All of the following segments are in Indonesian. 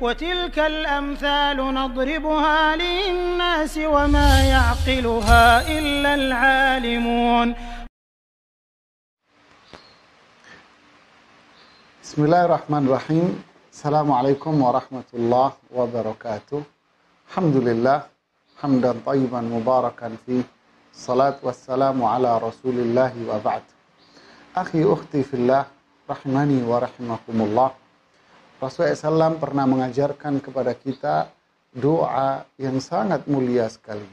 وتلك الأمثال نضربها للناس وما يعقلها إلا العالمون. بسم الله الرحمن الرحيم. السلام عليكم ورحمة الله وبركاته. الحمد لله حمدا طيبا مباركا فيه. الصلاة والسلام على رسول الله وبعد. أخي أختي في الله rahimani wa rahimakumullah Rasulullah SAW pernah mengajarkan kepada kita doa yang sangat mulia sekali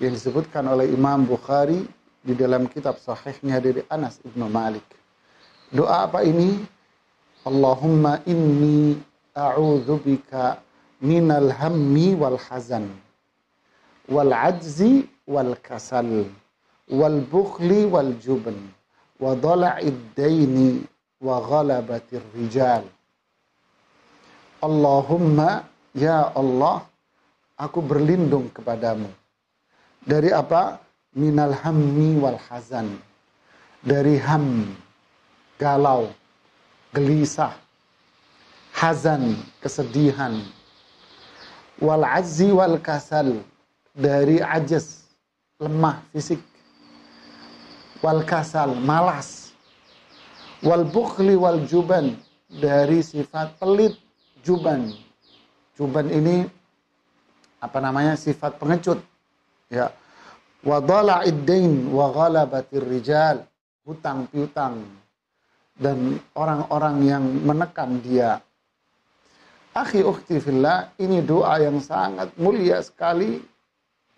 yang disebutkan oleh Imam Bukhari di dalam kitab sahihnya dari Anas ibnu Malik doa apa ini Allahumma inni a'udzubika minal hammi wal hazan wal ajzi wal kasal wal bukhli wal jubn wa dhala'id daini wa ghalabatir rijal. Allahumma ya Allah aku berlindung kepadamu dari apa? Minal hammi wal hazan. Dari ham, galau, gelisah, hazan, kesedihan. Wal azzi wal kasal. Dari ajas, lemah fisik. Wal kasal, malas wal bukhli wal juban dari sifat pelit juban. Juban ini apa namanya sifat pengecut. Ya. Wa iddain wa ghalabatir rijal. Hutang piutang. Dan orang-orang yang menekan dia. Akhi ukhti fillah ini doa yang sangat mulia sekali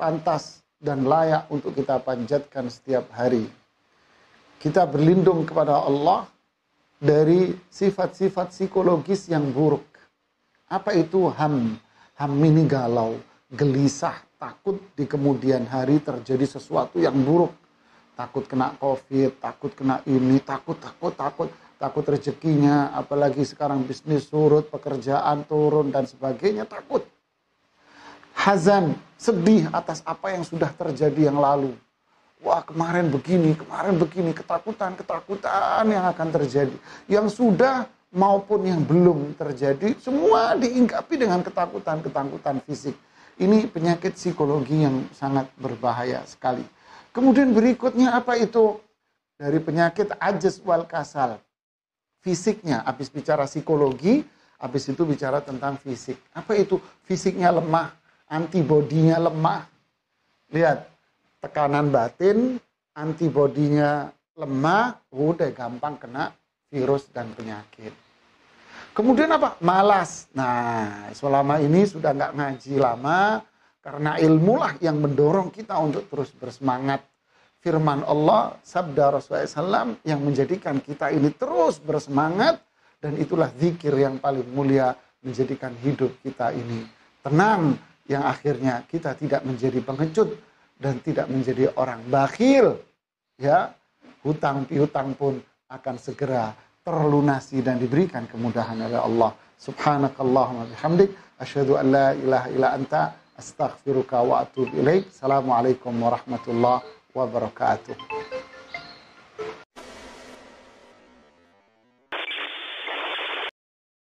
pantas dan layak untuk kita panjatkan setiap hari. Kita berlindung kepada Allah dari sifat-sifat psikologis yang buruk. Apa itu ham? Ham ini galau, gelisah, takut di kemudian hari terjadi sesuatu yang buruk. Takut kena covid, takut kena ini, takut, takut, takut. Takut rezekinya, apalagi sekarang bisnis surut, pekerjaan turun, dan sebagainya, takut. Hazan, sedih atas apa yang sudah terjadi yang lalu Wah kemarin begini, kemarin begini, ketakutan, ketakutan yang akan terjadi. Yang sudah maupun yang belum terjadi, semua diingkapi dengan ketakutan, ketakutan fisik. Ini penyakit psikologi yang sangat berbahaya sekali. Kemudian berikutnya apa itu? Dari penyakit ajas wal kasal. Fisiknya, habis bicara psikologi, habis itu bicara tentang fisik. Apa itu? Fisiknya lemah, antibodinya lemah. Lihat, tekanan batin, antibodinya lemah, udah gampang kena virus dan penyakit. Kemudian apa? Malas. Nah, selama ini sudah nggak ngaji lama, karena ilmulah yang mendorong kita untuk terus bersemangat. Firman Allah, sabda Rasulullah SAW yang menjadikan kita ini terus bersemangat, dan itulah zikir yang paling mulia menjadikan hidup kita ini tenang, yang akhirnya kita tidak menjadi pengecut, dan tidak menjadi orang bakhil ya hutang piutang pun akan segera terlunasi dan diberikan kemudahan oleh Allah. Subhanakallahumma bihamdik asyhadu an la ilaha illa anta astaghfiruka wa atubu ilaik. Assalamualaikum warahmatullahi wabarakatuh